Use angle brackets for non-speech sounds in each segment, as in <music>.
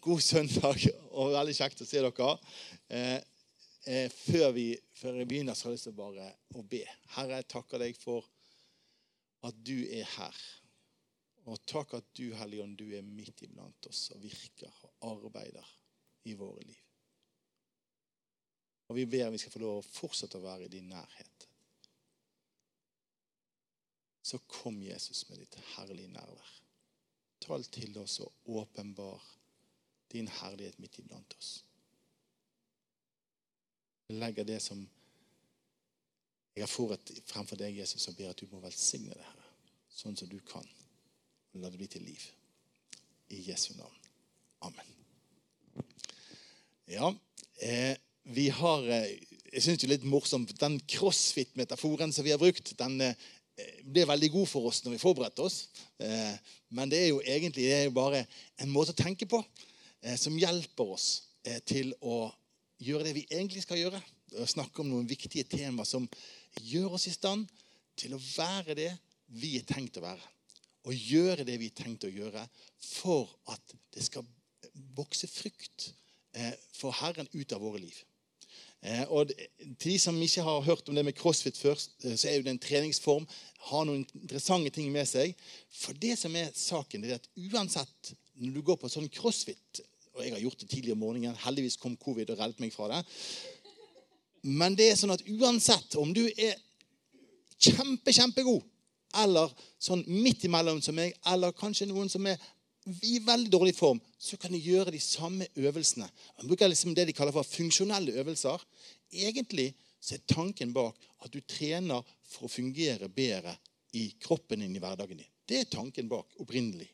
God søndag, og veldig kjekt å se dere. Eh, eh, før, vi, før jeg begynner, så har jeg lyst til bare å be. Herre, jeg takker deg for at du er her. Og takk at du, Hellige Ånd, du er midt iblant oss og virker og arbeider i våre liv. Og vi ber vi skal få lov å fortsette å være i din nærhet. Så kom Jesus med ditt herlige nærvær. Tal til oss og åpenbar din herlighet midt iblant oss. Jeg legger det som jeg har foret fremfor deg, Jesus, og ber at du må velsigne det, Herre, sånn som du kan. La det bli til liv. I Jesu navn. Amen. Ja, eh, vi har eh, Jeg syns det er litt morsomt Den crossfit-metaforen som vi har brukt, den eh, ble veldig god for oss når vi forberedte oss. Eh, men det er jo egentlig det er jo bare en måte å tenke på som hjelper oss eh, til å gjøre det vi egentlig skal gjøre. Snakke om noen viktige tema som gjør oss i stand til å være det vi er tenkt å være. Og gjøre det vi er tenkt å gjøre for at det skal vokse frukt eh, for Herren ut av våre liv. Og Til de som ikke har hørt om det med crossfit først, så er jo det en treningsform. Har noen interessante ting med seg. For det som er saken, det er at uansett når du går på sånn crossfit Og jeg har gjort det tidligere om morgenen. Heldigvis kom covid og reddet meg fra det. Men det er sånn at uansett om du er kjempe, kjempegod, eller sånn midt imellom som meg, eller kanskje noen som er i veldig dårlig form, så kan de gjøre de samme øvelsene. Man bruker liksom det de kaller for funksjonelle øvelser. Egentlig så er tanken bak at du trener for å fungere bedre i kroppen din i hverdagen din. Det er tanken bak opprinnelig.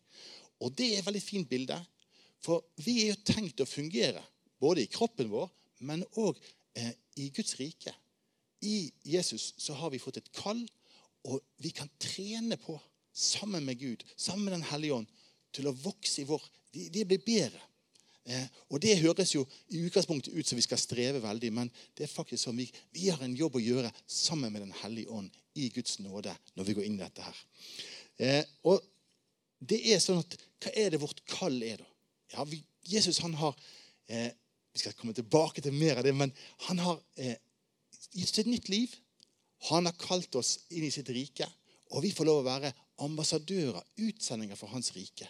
Og det er et veldig fint bilde. For vi er jo tenkt å fungere både i kroppen vår, men òg eh, i Guds rike. I Jesus så har vi fått et kall, og vi kan trene på, sammen med Gud, sammen med Den hellige ånd, til å vokse i vår De, de blir bedre. Eh, og det høres jo i utgangspunktet ut som vi skal streve veldig, men det er faktisk sånn vi, vi har en jobb å gjøre sammen med Den hellige ånd i Guds nåde når vi går inn i dette her. Eh, og det er sånn at, Hva er det vårt kall er, da? Ja, vi, Jesus han har eh, Vi skal komme tilbake til mer av det, men han har eh, gitt oss et nytt liv. Han har kalt oss inn i sitt rike, og vi får lov å være ambassadører, utsendinger for hans rike.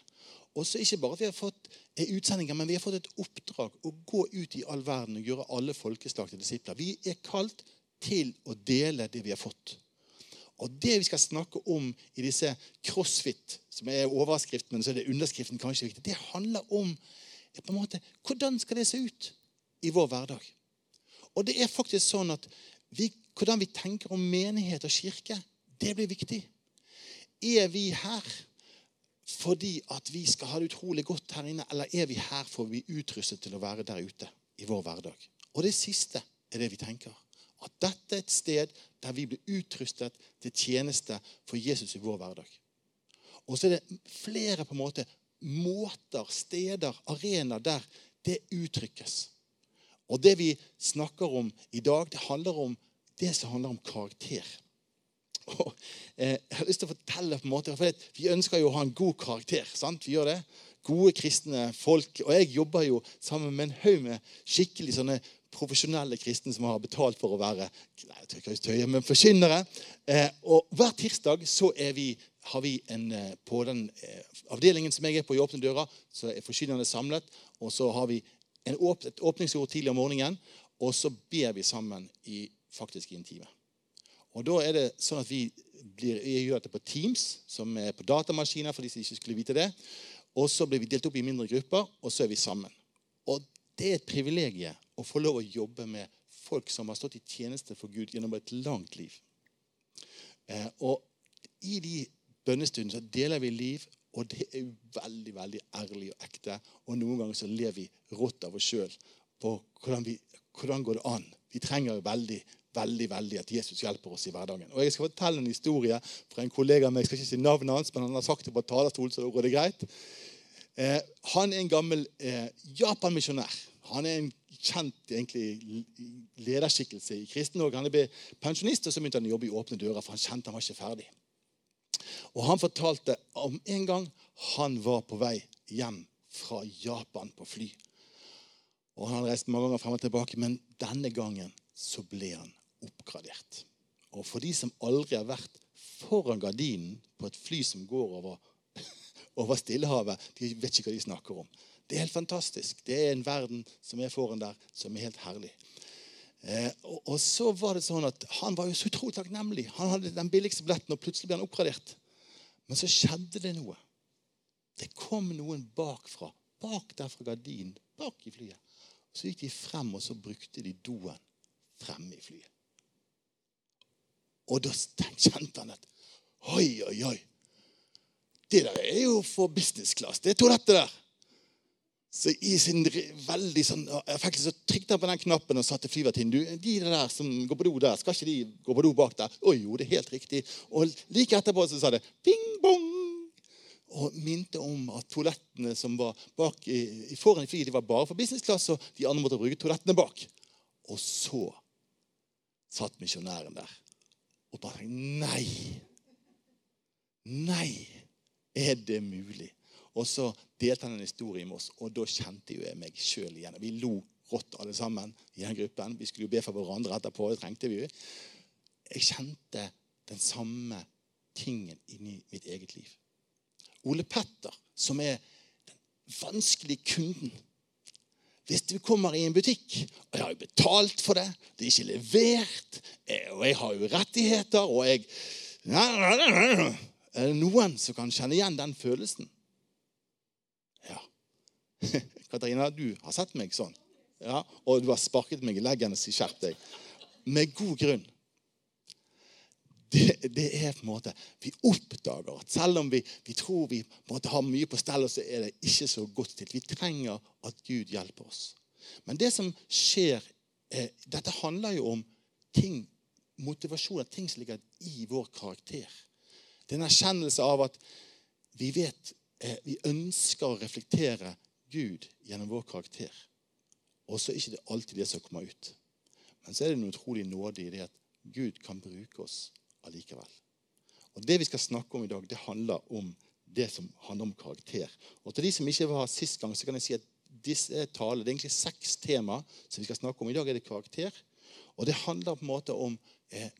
Og så ikke bare at vi har fått utsendinger, men vi har fått et oppdrag å gå ut i all verden og gjøre alle folkeslag til disipler. Vi er kalt til å dele det vi har fått. Og det vi skal snakke om i disse crossfit, som er overskriften, men så er det underskriften kanskje viktig, det handler om på en måte, hvordan skal det se ut i vår hverdag. Og det er faktisk sånn at vi, hvordan vi tenker om menighet og kirke, det blir viktig. Er vi her fordi at vi skal ha det utrolig godt her inne, eller er vi her for å bli utrustet til å være der ute i vår hverdag? Og det siste er det vi tenker. At dette er et sted der vi blir utrustet til tjeneste for Jesus i vår hverdag. Og så er det flere på en måte måter, steder, arenaer der det uttrykkes. Og det vi snakker om i dag, det handler om det som handler om karakter. Og, eh, jeg har lyst til å fortelle på en måte, for Vi ønsker jo å ha en god karakter. sant? Vi gjør det. Gode kristne folk. Og jeg jobber jo sammen med en haug med skikkelig sånne profesjonelle kristne som har betalt for å være nei, men forkynnere. Eh, og Hver tirsdag så vi, har vi en, eh, på den avdelingen som jeg er på i Åpne dører, så er forkynnerne samlet. Og så har vi åp et åpningsord tidlig om morgenen, og så ber vi sammen i, faktisk i en time. Og da er det sånn at vi, blir, gjør dette på Teams, som er på datamaskiner, for de som ikke skulle vite det. Og så blir vi delt opp i mindre grupper, og så er vi sammen. Og det er et privilegium å få lov å jobbe med folk som har stått i tjeneste for Gud gjennom et langt liv. Eh, og i de bønnestundene så deler vi liv, og det er veldig veldig ærlig og ekte. Og noen ganger så ler vi rått av oss sjøl på hvordan, vi, hvordan går det an. Vi trenger jo veldig veldig, veldig at Jesus hjelper oss i hverdagen. Og Jeg skal fortelle en historie fra en kollega av meg. Jeg skal ikke si navnet hans, men han har sagt det på talerstol, så da går det greit. Eh, han er en gammel eh, Japan-misjonær. Han er en kjent egentlig, lederskikkelse i Kristen-Norge. Han ble pensjonist, og så begynte han å jobbe i Åpne dører, for han kjente han var ikke ferdig. Og Han fortalte om en gang han var på vei hjem fra Japan på fly. Og Han hadde reist mange ganger frem og tilbake, men denne gangen så ble han oppgradert. Og for de som aldri har vært foran gardinen på et fly som går over, <laughs> over Stillehavet, de vet ikke hva de snakker om. Det er helt fantastisk. Det er en verden som er foran der, som er helt herlig. Eh, og, og, så var det sånn at Han var jo så utrolig takknemlig. Han hadde den billigste billetten, og plutselig ble han oppgradert. Men så skjedde det noe. Det kom noen bakfra. Bak der fra gardinen. Bak i flyet. Så gikk de frem, og så brukte de doen fremme i flyet. Og da kjente han at Oi, oi, oi. Det der er jo for business class. Det toalettet der. Så i sin veldig sånn effekt så trykket han på den knappen og sa til flyvertinnen de der som går på do der, skal ikke de gå på do bak der? Å jo, det er helt riktig. Og like etterpå så sa det bing bong. Og minte om at toalettene som var bak i, foran i flyet, de var bare for business class, og de andre måtte bruke toalettene bak. Og så satt misjonæren der og da tenkte Nei! Nei! Er det mulig? Og så delte han en historie med oss, og da kjente jo jeg meg sjøl igjen. Vi lo rått alle sammen i den gruppen. Vi skulle jo be for hverandre etterpå. Det trengte vi jo. Jeg kjente den samme tingen inni mitt eget liv. Ole Petter, som er den vanskelige kunden hvis du kommer i en butikk, og jeg har jo betalt for det, det er ikke levert, eh, og jeg har jo rettigheter, og jeg Er det noen som kan kjenne igjen den følelsen? Ja. <laughs> Katarina, du har sett meg sånn. Ja, og du har sparket meg i leggen og sagt 'skjerp deg'. Med god grunn. Det, det, er på en måte Vi oppdager at selv om vi, vi tror vi måtte ha mye på stell, så er det ikke så godt stilt. Vi trenger at Gud hjelper oss. Men det som skjer eh, Dette handler jo om ting, motivasjoner, ting som ligger i vår karakter. Det er en erkjennelse av at vi vet eh, Vi ønsker å reflektere Gud gjennom vår karakter. Og så er det ikke alltid det som kommer ut. Men så er det noe utrolig nådig i det at Gud kan bruke oss allikevel. Og Det vi skal snakke om i dag, det handler om det som handler om karakter. Og Til de som ikke var sist gang, så kan jeg si at disse taler, det er egentlig seks tema som vi skal snakke om. I dag er det karakter. Og det handler på en måte om eh,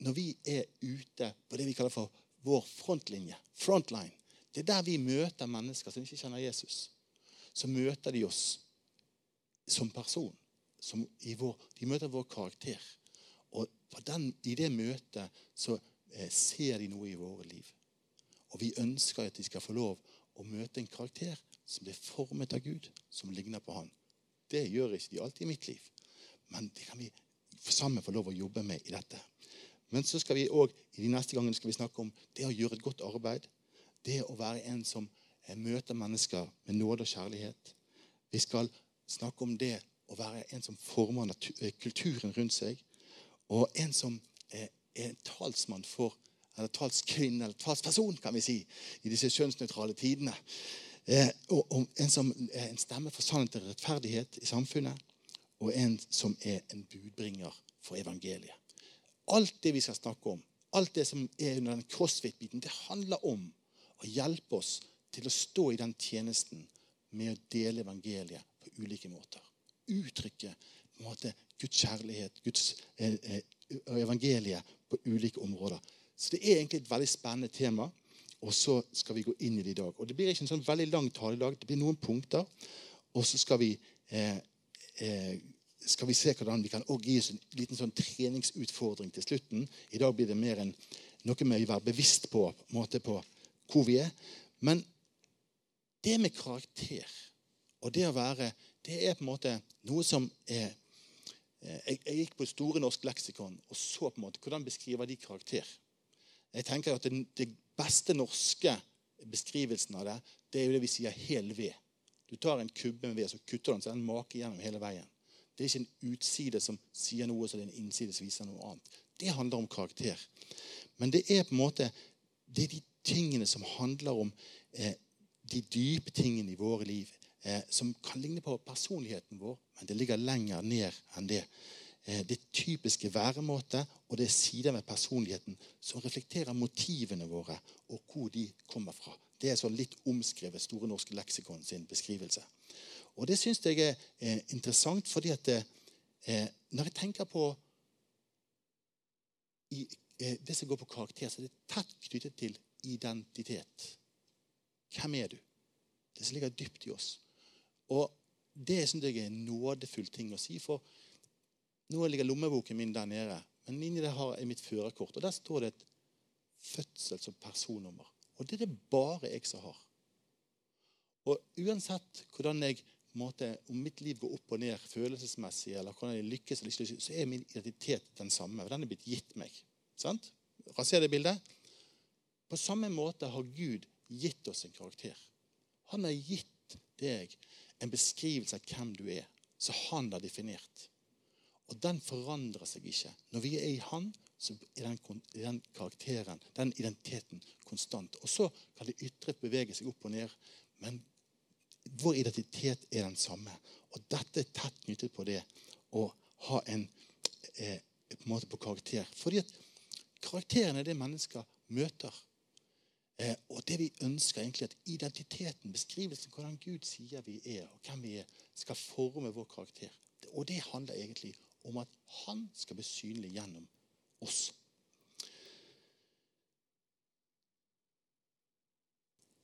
når vi er ute på det vi kaller for vår frontlinje. Frontline. Det er der vi møter mennesker som ikke kjenner Jesus. Så møter de oss som person. Som vår, de møter vår karakter. Og den, i det møtet så eh, ser de noe i våre liv. Og vi ønsker at de skal få lov å møte en karakter som blir formet av Gud, som ligner på Han. Det gjør ikke de alltid i mitt liv, men det kan vi sammen få lov å jobbe med i dette. Men så skal vi også, i de neste gangene skal vi snakke om det å gjøre et godt arbeid. Det å være en som eh, møter mennesker med nåde og kjærlighet. Vi skal snakke om det å være en som former eh, kulturen rundt seg. Og en som er, en talsmann for eller talskvinne eller talsperson, kan vi si, i disse kjønnsnøytrale tidene. Eh, og, og, en som er en stemme for sannhet og rettferdighet i samfunnet. Og en som er en budbringer for evangeliet. Alt det vi skal snakke om, alt det som er under den crossfit-biten, det handler om å hjelpe oss til å stå i den tjenesten med å dele evangeliet på ulike måter. Uttrykke på en måte Guds kjærlighet, Guds eh, eh, evangeliet på ulike områder. Så det er egentlig et veldig spennende tema. Og så skal vi gå inn i det i dag. Og Det blir ikke en sånn veldig lang tale i dag. Det blir noen punkter. Og så skal vi, eh, eh, skal vi se hvordan vi kan gi oss en liten sånn treningsutfordring til slutten. I dag blir det mer enn noe med å være bevisst på, måte på hvor vi er. Men det med karakter og det å være Det er på en måte noe som er jeg, jeg, gikk på Store norsk leksikon og så på en måte hvordan beskriver de karakter. Jeg tenker at Den, den beste norske beskrivelsen av det det er jo det vi sier hel ved. Du tar en kubbe med ved, så kutter den, så den maker gjennom hele veien. Det er ikke en utside som sier noe, så det er en innside som viser noe annet. Det handler om karakter. Men det er på en måte det er de tingene som handler om eh, de dype tingene i våre liv eh, som kan ligne på personligheten vår, men det ligger lenger ned enn det. Eh, det typiske væremåte og det er sider ved personligheten som reflekterer motivene våre og hvor de kommer fra. Det er sånn litt omskrevet Store norske leksikon sin beskrivelse. Og det syns jeg er eh, interessant, fordi at eh, når jeg tenker på i, eh, det som går på karakter, så er det tett knyttet til identitet. Hvem er du? Det som ligger dypt i oss. Og det syns jeg er en nådefull ting å si. For nå ligger lommeboken min der nede, men inni der har jeg mitt førerkort. Og der står det et fødsels- og personnummer. Og det er det bare jeg som har. Og uansett hvordan jeg måte, om mitt liv går opp og ned følelsesmessig, eller hvordan jeg lykkes, eller ikke, så er min identitet den samme. Den er blitt gitt meg. Sant? Raser det bildet? På samme måte har Gud gitt oss en karakter. Han har gitt deg en beskrivelse av hvem du er, som han har definert. Og den forandrer seg ikke. Når vi er i Han, så er den, den karakteren, den identiteten, konstant. Og så kan det ytre bevege seg opp og ned, men vår identitet er den samme. Og dette er tett knyttet på det å ha en, eh, på, en måte på karakter. Fordi at karakteren er det mennesker møter. Eh, og det vi ønsker egentlig at identiteten, beskrivelsen hvordan Gud sier vi er, og hvem vi er, skal forme vår karakter. Og det handler egentlig om at han skal bli synlig gjennom oss.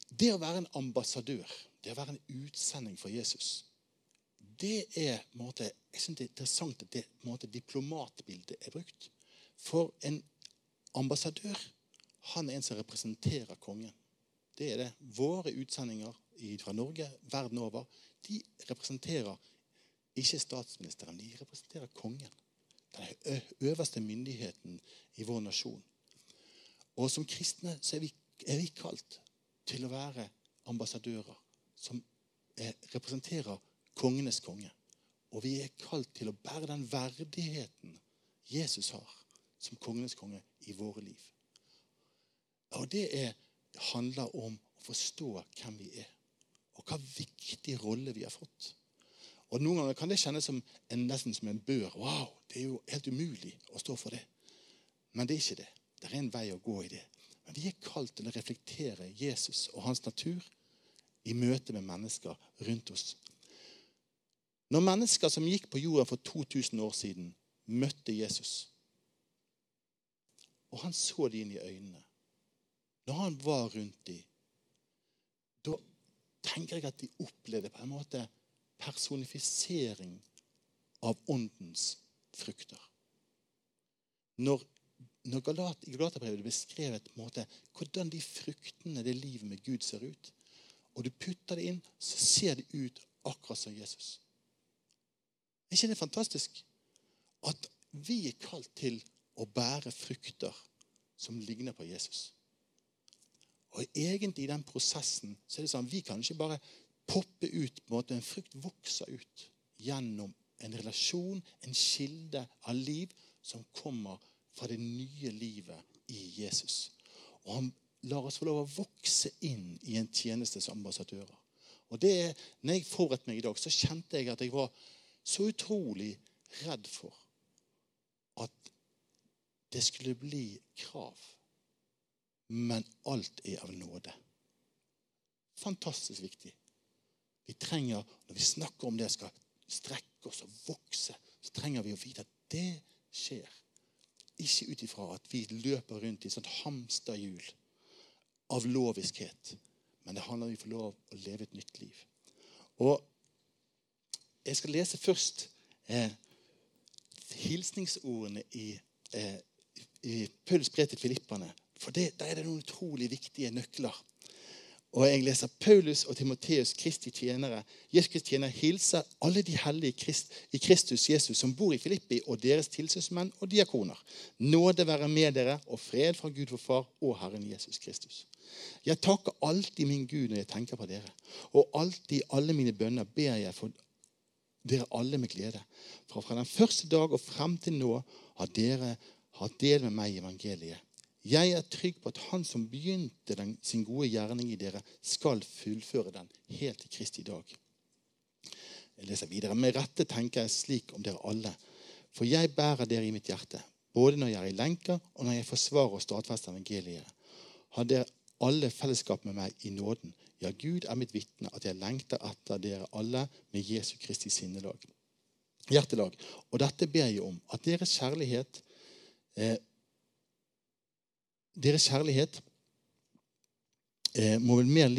Det å være en ambassadør, det å være en utsending for Jesus, det er måte, jeg synes det er interessant at det måte, diplomatbildet er brukt. For en ambassadør han er en som representerer kongen. Det er det. Våre utsendinger fra Norge verden over de representerer ikke statsministeren. De representerer kongen. Den øverste myndigheten i vår nasjon. Og som kristne så er vi, er vi kalt til å være ambassadører som er, representerer kongenes konge. Og vi er kalt til å bære den verdigheten Jesus har som kongenes konge i våre liv. Og det er, handler om å forstå hvem vi er, og hva viktig rolle vi har fått. Og Noen ganger kan det kjennes som en, nesten som en bør. Wow, Det er jo helt umulig å stå for det. Men det er ikke det. Det er en vei å gå i det. Men vi er kalt til å reflektere Jesus og hans natur i møte med mennesker rundt oss. Når mennesker som gikk på jorden for 2000 år siden, møtte Jesus, og han så dem inn i øynene Når han var rundt dem, da tenker jeg at de opplevde på en måte personifisering av åndens frukter. Når, når Galat, I Galaterbrevet er beskrevet måte, hvordan de fruktene, det livet med Gud, ser ut. Og du putter det inn, så ser det ut akkurat som Jesus. Er ikke det fantastisk? At vi er kalt til å bære frukter som ligner på Jesus. Og egentlig i den prosessen så er det sånn vi kan ikke bare poppe ut på en måte En frukt vokser ut gjennom en relasjon, en kilde av liv, som kommer fra det nye livet i Jesus. Og han lar oss få lov å vokse inn i en tjeneste som ambassadører. Og det er, når jeg forberedte meg i dag, så kjente jeg at jeg var så utrolig redd for at det skulle bli krav. Men alt er av nåde. Fantastisk viktig. Vi trenger, Når vi snakker om det skal strekke oss og vokse, så trenger vi å vite at det skjer. Ikke ut ifra at vi løper rundt i et sånt hamsterhjul av loviskhet. Men det handler om vi får lov å leve et nytt liv. Og Jeg skal lese først eh, hilsningsordene i, eh, i Pauls brev til filipperne. For det, der er det noen utrolig viktige nøkler og jeg leser Paulus og Timoteus, Kristi tjenere. Jesus Kristi tjenere hilser alle de hellige Christ, i Kristus Jesus som bor i Filippi, og deres tilsynsmenn og diakoner. Nåde være med dere og fred fra Gud vår Far og Herren Jesus Kristus. Jeg takker alltid min Gud når jeg tenker på dere, og alltid alle mine bønner ber jeg for dere alle med glede. For fra den første dag og frem til nå har dere hatt del med meg i evangeliet jeg er trygg på at Han som begynte den, sin gode gjerning i dere, skal fullføre den helt til Kristi dag. Jeg leser videre. Med rette tenker jeg slik om dere alle. For jeg bærer dere i mitt hjerte, både når jeg er i lenker, og når jeg forsvarer og stadfester evangeliet. Har dere alle fellesskap med meg i nåden. Ja, Gud er mitt vitne at jeg lengter etter dere alle med Jesu Kristi sinnelag. Hjertelag. Og dette ber jeg om, at deres kjærlighet eh, Deres kjærlighet eh, må bli mer,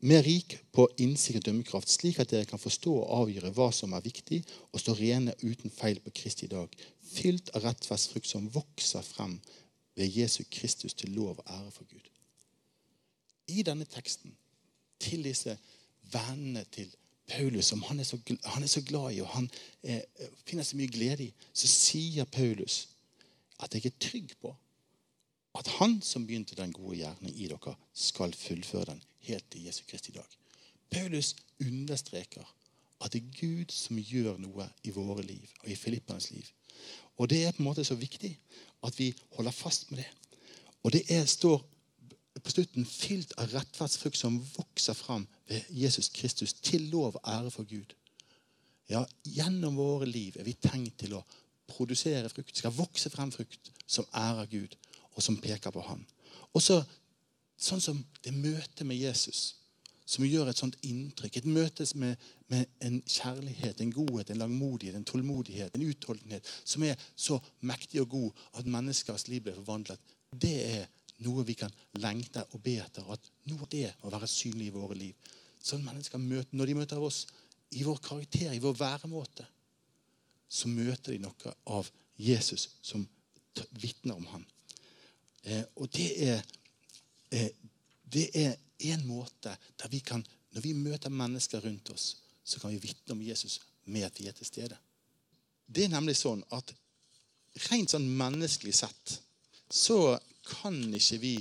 mer rik på innsikt og dømmekraft, slik at dere kan forstå og avgjøre hva som er viktig, og stå rene uten feil på Kristi dag, fylt av rettferdsfrukt som vokser frem ved Jesu Kristus til lov og ære for Gud. I denne teksten til disse vennene til Paulus, som han er så, han er så glad i og han eh, finner så mye glede i, så sier Paulus at jeg er trygg på at han som begynte den gode gjerning i dere, skal fullføre den helt til Jesu Kristi dag. Paulus understreker at det er Gud som gjør noe i våre liv og i Filippernes liv. Og Det er på en måte så viktig at vi holder fast med det. Og det er, står på slutten fylt av rettferdsfrukt som vokser fram ved Jesus Kristus til lov og ære for Gud. Ja, Gjennom våre liv er vi tenkt til å produsere frukt. Skal vokse frem frukt som ærer Gud, og som peker på Han. Og så, sånn som det møtet med Jesus, som gjør et sånt inntrykk. Et møte med, med, en kjærlighet, en godhet, en langmodighet, en tålmodighet, en utholdenhet som er så mektig og god at menneskers liv blir forvandlet. Det er noe vi kan lengte og be etter. At noe av det må være synlig i våre liv. Sånn mennesker møter, Når de møter oss i vår karakter, i vår væremåte, så møter de noe av Jesus som vitner om ham. Eh, og det er, eh, det er en måte der vi kan, når vi møter mennesker rundt oss, så kan vi vitne om Jesus med at vi er til stede. Det er nemlig sånn at rent sånn menneskelig sett så kan ikke vi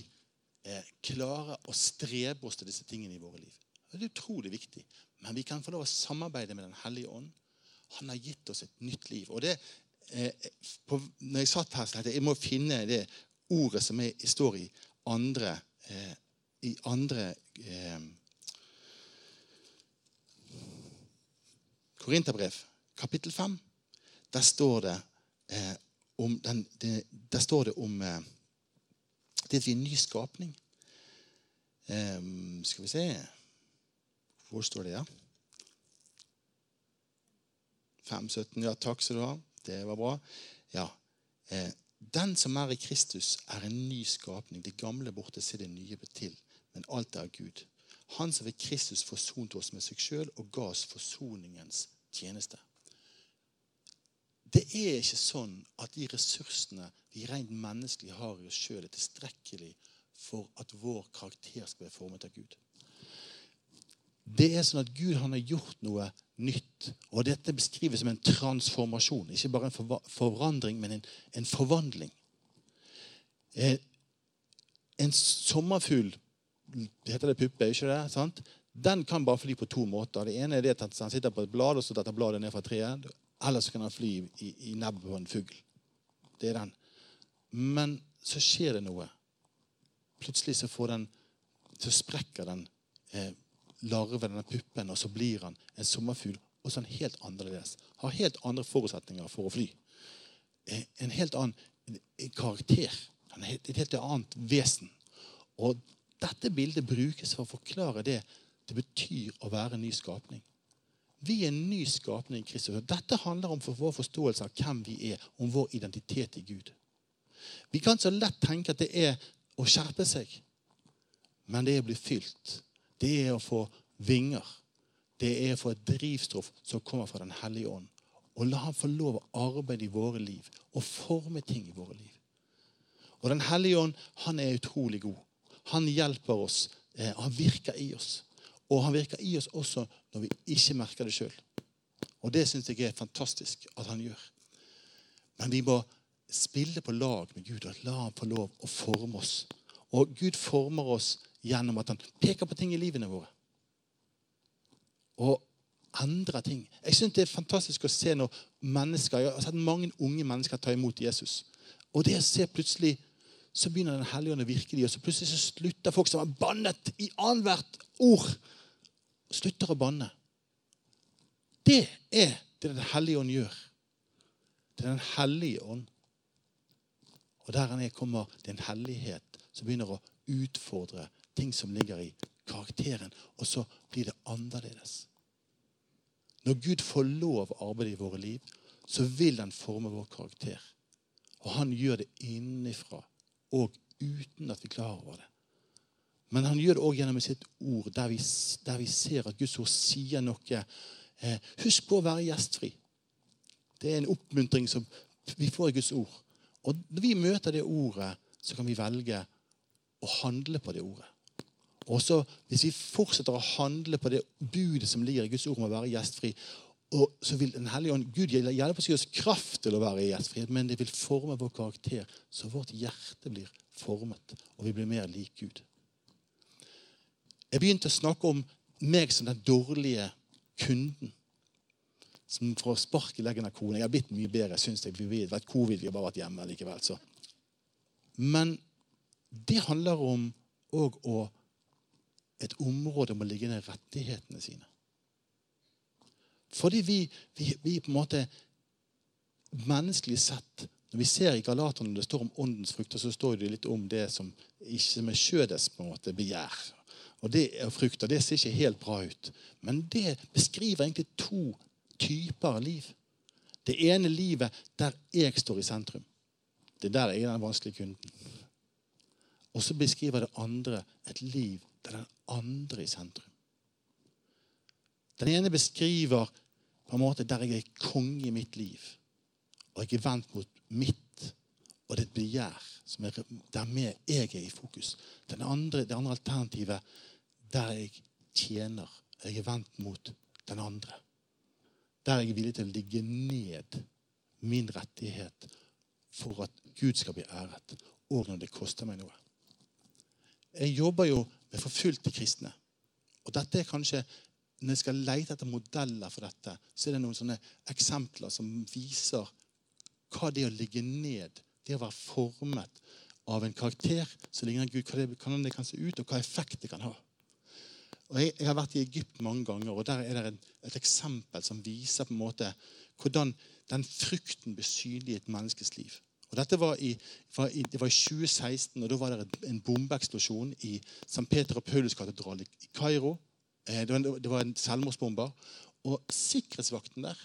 eh, klare å strebe oss til disse tingene i våre liv. Det er utrolig viktig. Men vi kan få lov å samarbeide med Den hellige ånd. Han har gitt oss et nytt liv. Og det, eh, på, når jeg satt her, så tenkte jeg jeg må finne det ordet som er, står i andre, eh, i andre eh, Korinterbrev, kapittel 5. Der står det eh, om, den, det, der står det om eh, det at vi er en ny skapning. Eh, skal vi se Hvor står det, ja? 5.17. Ja, takk skal du ha. Det var bra. Ja. Eh, den som er i Kristus, er en ny skapning. Det gamle borte, se det nye til. Men alt er Gud. Han som ved Kristus forsonte oss med seg sjøl og ga oss forsoningens tjeneste. Det er ikke sånn at de ressursene vi rent menneskelig har i oss sjøl, er tilstrekkelig for at vår karakter skal være formet av Gud. Det er sånn at Gud har gjort noe nytt. Og dette beskrives som en transformasjon. Ikke bare en forandring, men en, en forvandling. En, en sommerfugl heter det puppe, ikke det? sant? Den kan bare fly på to måter. Det ene er det at den sitter på et blad og så detter bladet ned fra treet. Eller så kan den fly i, i nebbet på en fugl. Det er den. Men så skjer det noe. Plutselig så, den, så sprekker den eh, larven, denne puppen, og så blir han en sommerfugl. Og så han helt annerledes. Har helt andre forutsetninger for å fly. Eh, en helt annen karakter. Et helt annet vesen. Og dette bildet brukes for å forklare det det betyr å være en ny skapning. Vi er en ny skapning i Kristus. Dette handler om for vår forståelse av hvem vi er, om vår identitet i Gud. Vi kan så lett tenke at det er å skjerpe seg, men det er å bli fylt. Det er å få vinger. Det er å få et drivstoff som kommer fra Den hellige ånd. Og la ham få lov å arbeide i våre liv og forme ting i våre liv. Og Den hellige ånd han er utrolig god. Han hjelper oss. Eh, han virker i oss. Og han virker i oss også når vi ikke merker det sjøl. Og det syns jeg er fantastisk at han gjør. Men vi må spille på lag med Gud og la ham få lov å forme oss. Og Gud former oss gjennom at han peker på ting i livene våre. Og endrer ting. Jeg syns det er fantastisk å se når mennesker Jeg har sett mange unge mennesker ta imot Jesus. Og det å se plutselig så begynner Den hellige ånd å virke i dem, så plutselig så slutter folk som har bannet i annethvert ord slutter å banne. Det er det Den hellige ånd gjør. Det er Den hellige ånd. Og der han er, kommer det en hellighet som begynner å utfordre ting som ligger i karakteren, og så blir det annerledes. Når Gud får lov å arbeide i våre liv, så vil han forme vår karakter. Og han gjør det innenfra og uten at vi klarer over det. Men han gjør det òg gjennom sitt ord, der vi, der vi, ser at Guds ord sier noe. Eh, husk på å være gjestfri. Det er en oppmuntring som vi får i Guds ord. Og når vi møter det ordet, så kan vi velge å handle på det ordet. Og så, Hvis vi fortsetter å handle på det budet som ligger i Guds ord om å være gjestfri, og så vil Den hellige ånd Gud hjelpe oss gi oss kraft til å være i gjestfrihet, men det vil forme vår karakter, så vårt hjerte blir formet, og vi blir mer lik Gud. Jeg begynte å snakke om meg som den dårlige kunden. Som får spark i leggen av kona. Jeg har blitt mye bedre, syns jeg. Vi har vært covid, vi har bare vært hjemme likevel. Så. Men det handler om òg et område om å ligge ned rettighetene sine. Fordi vi, vi, vi, på en måte Menneskelig sett, når vi ser i Galaterne det står om åndens frukter, så står det litt om det som ikke med skjødes på en måte begjær. Og det er frukter. Det ser ikke helt bra ut. Men det beskriver egentlig to typer liv. Det ene livet der jeg står i sentrum. Det er der jeg er den vanskelige kunden. Og så beskriver det andre et liv der den andre er i sentrum. Den ene beskriver på en måte der jeg er konge i mitt liv. Og jeg er vendt mot mitt, og det begjær som er, der jeg er i fokus. Den andre, det andre alternativet der jeg tjener. Jeg er vendt mot den andre. Der jeg er villig til å ligge ned min rettighet for at Gud skal bli æret, og når det koster meg noe. Jeg jobber jo med forfulgte kristne. Og dette er kanskje når jeg skal lete etter modeller for dette, så er det noen sånne eksempler som viser hva det er å ligge ned, det å være formet av en karakter som ligner Gud, hva det, hvordan det kan se ut, og hva effekt det kan ha. Og jeg, jeg, har vært i Egypt mange ganger, og der er det et, et eksempel som viser på en måte hvordan den frukten blir synlig i et menneskes liv. Og dette var i, var i, det var i 2016, og Da var det en bombeeksplosjon i St. Peter og Paulus katedral i Kairo. Eh, det var, en, selvmordsbomber. Og sikkerhetsvakten der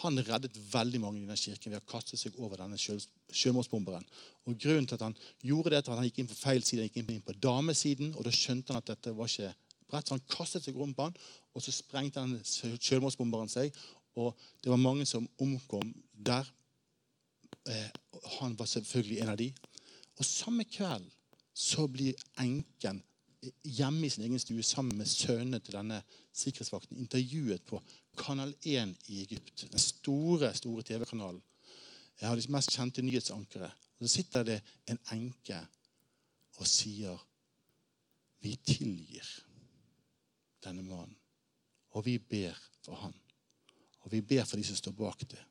han reddet veldig mange i denne kirken ved å kaste seg over denne sjømordsbomberen. Og Grunnen til at han gjorde det, at han gikk inn på feil side, han gikk inn på damesiden. og Da skjønte han at dette var ikke brett, så han kastet seg rundt på han, og så sprengte han sjømordsbomberen seg. Og det var mange som omkom der. Eh, han var selvfølgelig en av de. Og samme kveld så blir enken hjemme i sin egen stue sammen med sønnene til denne sikkerhetsvakten intervjuet på Kanal 1 i Egypt. Den store store TV-kanalen. Jeg har de mest kjente nyhetsankere. Og Så sitter det en enke og sier Vi tilgir denne mannen. Og vi ber for han. Og vi ber for de som står bak det.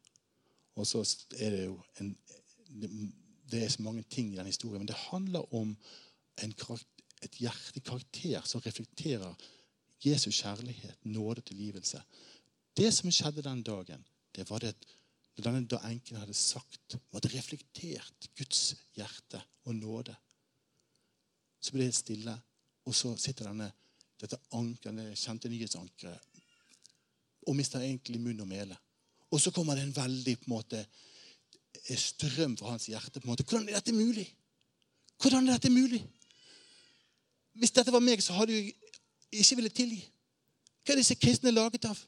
Og så er det jo en, Det er så mange ting i den historien, men det handler om en karakter et hjertekarakter som reflekterer Jesus kjærlighet, nåde og tilgivelse. Det som skjedde den dagen, det var det denne da enken hadde sagt, var hadde reflektert Guds hjerte og nåde. Så ble det stille, og så sitter denne, dette ankeret, kjente nyhetsankeret og mister egentlig munn og mele. Og så kommer det en veldig på en måte, strøm fra hans hjerte. på en måte. Hvordan er dette mulig? Hvordan er dette mulig? Hvis dette var meg, så hadde jeg ikke villet tilgi. Hva er disse kristne laget av?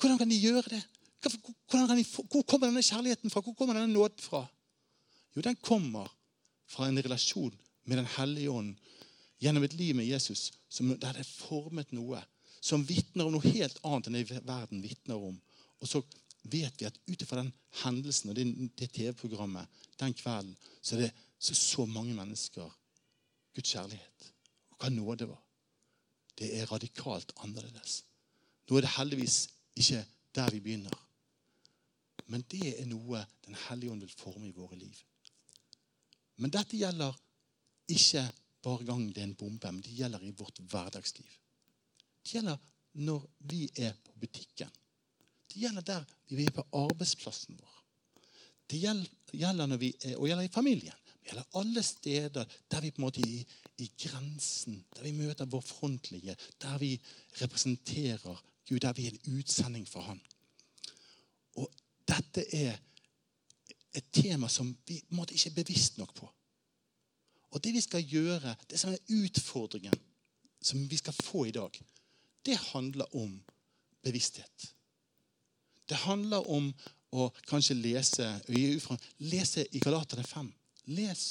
Hvordan kan de gjøre det? De, hvor kommer denne kjærligheten fra? Hvor kommer denne nåden fra? Jo, den kommer fra en relasjon med Den hellige ånd gjennom et liv med Jesus som, der det er formet noe som vitner om noe helt annet enn det verden vitner om. Og så vet vi at ut ifra den hendelsen og det, det TV-programmet den kvelden, så er det så, så mange mennesker Guds kjærlighet hva nåde var. Det er radikalt annerledes. Nå er det heldigvis ikke der vi begynner. Men det er noe Den hellige ånd vil forme i våre liv. Men dette gjelder ikke bare gang det er en bombe, men det gjelder i vårt hverdagsliv. Det gjelder når vi er på butikken. Det gjelder der vi er på arbeidsplassen vår. Det gjelder, når vi og gjelder i familien. eller alle steder der vi på en måte i, i grensen, der vi møter vår frontlinje, der vi representerer Gud, der vi er en utsending for Han. Og dette er et tema som vi måtte ikke er bevisst nok på. Og det vi skal gjøre, det som er utfordringen som vi skal få i dag, det handler om bevissthet. Det handler om å kanskje lese lese i Galaterne 5. Les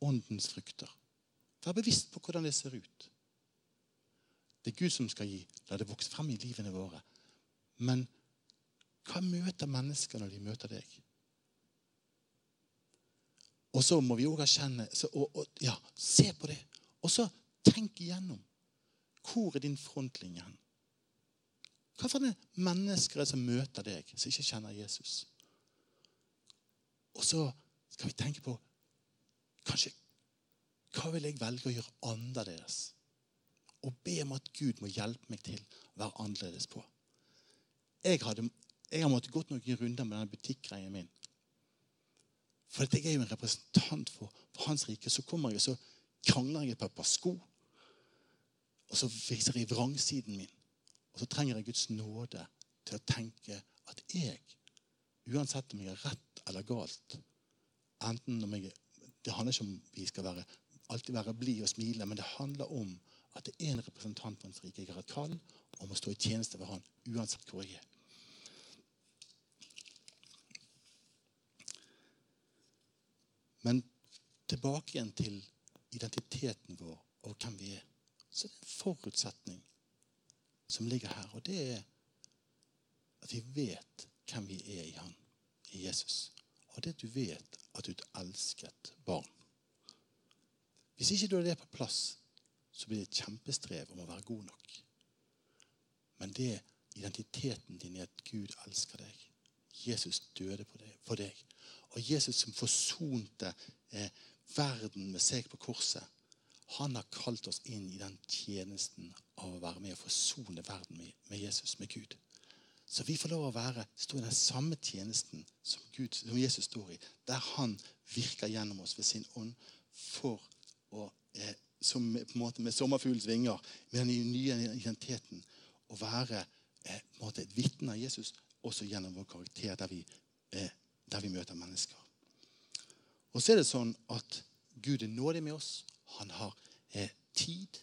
åndens frukter. Vær bevisst på hvordan det ser ut. Det er Gud som skal gi. La det vokse frem i livene våre. Men hva møter mennesker når de møter deg? Og så må vi òg erkjenne og, og, ja, Se på det. Og så tenk igjennom. Hvor er din frontlinje hen? Hva for mennesker er det som møter deg, som ikke kjenner Jesus? Og så skal vi tenke på kanskje, Hva vil jeg velge å gjøre annerledes? Og be om at Gud må hjelpe meg til å være annerledes på. Jeg, hadde, jeg har måttet gått noen runder med denne butikkgreien min. For jeg er jo en representant for, for Hans rike. Så kommer jeg så krangler jeg på et par sko. Og så viser jeg vrangsiden min. Og så trenger jeg Guds nåde til å tenke at jeg, uansett om jeg er rett eller galt enten om jeg, Det handler ikke om vi skal være, alltid være blid og smile, men det handler om at det er en representant for Hans rike. Jeg har et kall om å stå i tjeneste ved Han uansett hvor jeg er. Men tilbake igjen til identiteten vår og hvem vi er. Så det er en forutsetning som ligger her. Og det er at vi vet hvem vi er i Han, i Jesus. Og det at du vet at du er et elsket barn. Hvis ikke du har det på plass, så blir det et kjempestrev om å være god nok. Men det identiteten din i at Gud elsker deg. Jesus døde for deg. Og Jesus som forsonte eh, verden med seg på korset han har kalt oss inn i den tjenesten av å være med og forsone verden med, med Jesus, med Gud. Så vi får lov å være, stå i den samme tjenesten som, Gud, som Jesus står i, der han virker gjennom oss ved sin ånd for å eh, som på en måte med sommerfuglens vinger, med den nye identiteten, å være eh, på en måte et vitne av Jesus også gjennom vår karakter, der vi, eh, der vi møter mennesker. Og så er det sånn at Gud er nådig med oss. Han har eh, tid.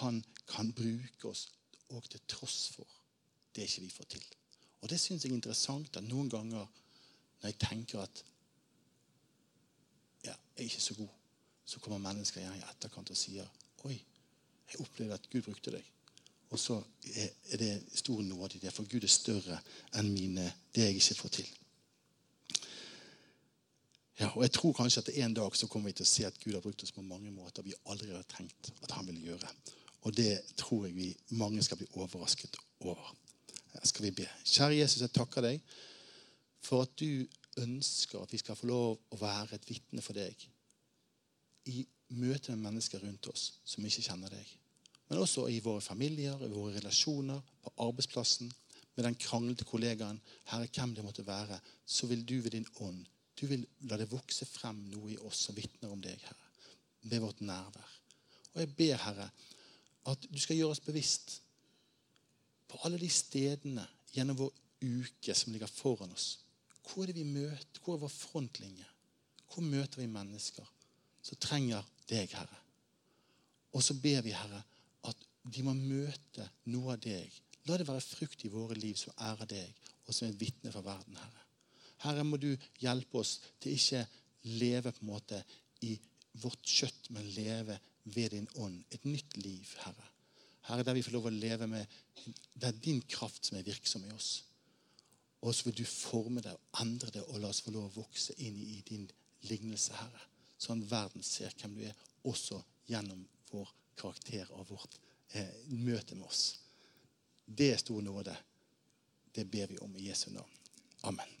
Han kan bruke oss òg til tross for det ikke vi får til. Og Det syns jeg er interessant. at Noen ganger når jeg tenker at ja, jeg er ikke så god, så kommer mennesker igjen i etterkant og sier Oi, jeg opplevde at Gud brukte deg. Og så er det stor nåde i det, for Gud er større enn mine, det jeg ikke får til. Ja, og Jeg tror kanskje at en dag så kommer vi til å se at Gud har brukt oss på mange måter vi aldri har tenkt at han ville gjøre. Og det tror jeg vi mange skal bli overrasket over. Her skal vi be. Kjære Jesus, jeg takker deg for at du ønsker at vi skal få lov å være et vitne for deg i møte med mennesker rundt oss som ikke kjenner deg. Men også i våre familier, i våre relasjoner, på arbeidsplassen, med den kranglete kollegaen. Herre, hvem det måtte være, så vil du ved din ånd du vil la det vokse frem noe i oss som vitner om deg, Herre, ved vårt nærvær. Og jeg ber, Herre, at du skal gjøre oss bevisst på alle de stedene gjennom vår uke som ligger foran oss. Hvor er det vi møter? Hvor er vår frontlinje? Hvor møter vi mennesker som trenger deg, Herre? Og så ber vi, Herre, at de må møte noe av deg. La det være frukt i våre liv som ærer deg, og som er et vitne for verden, Herre. Herre, må du hjelpe oss til ikke leve på en måte i vårt kjøtt, men leve ved din ånd. Et nytt liv, Herre. Herre, Der vi får lov å leve med Det er din kraft som er virksom i oss. Og så vil du forme det og endre det og la oss få lov å vokse inn i din lignelse, Herre. Sånn verden ser hvem du er, også gjennom vår karakter og vårt eh, møte med oss. Det er stor nåde. Det ber vi om i Jesu navn. Amen.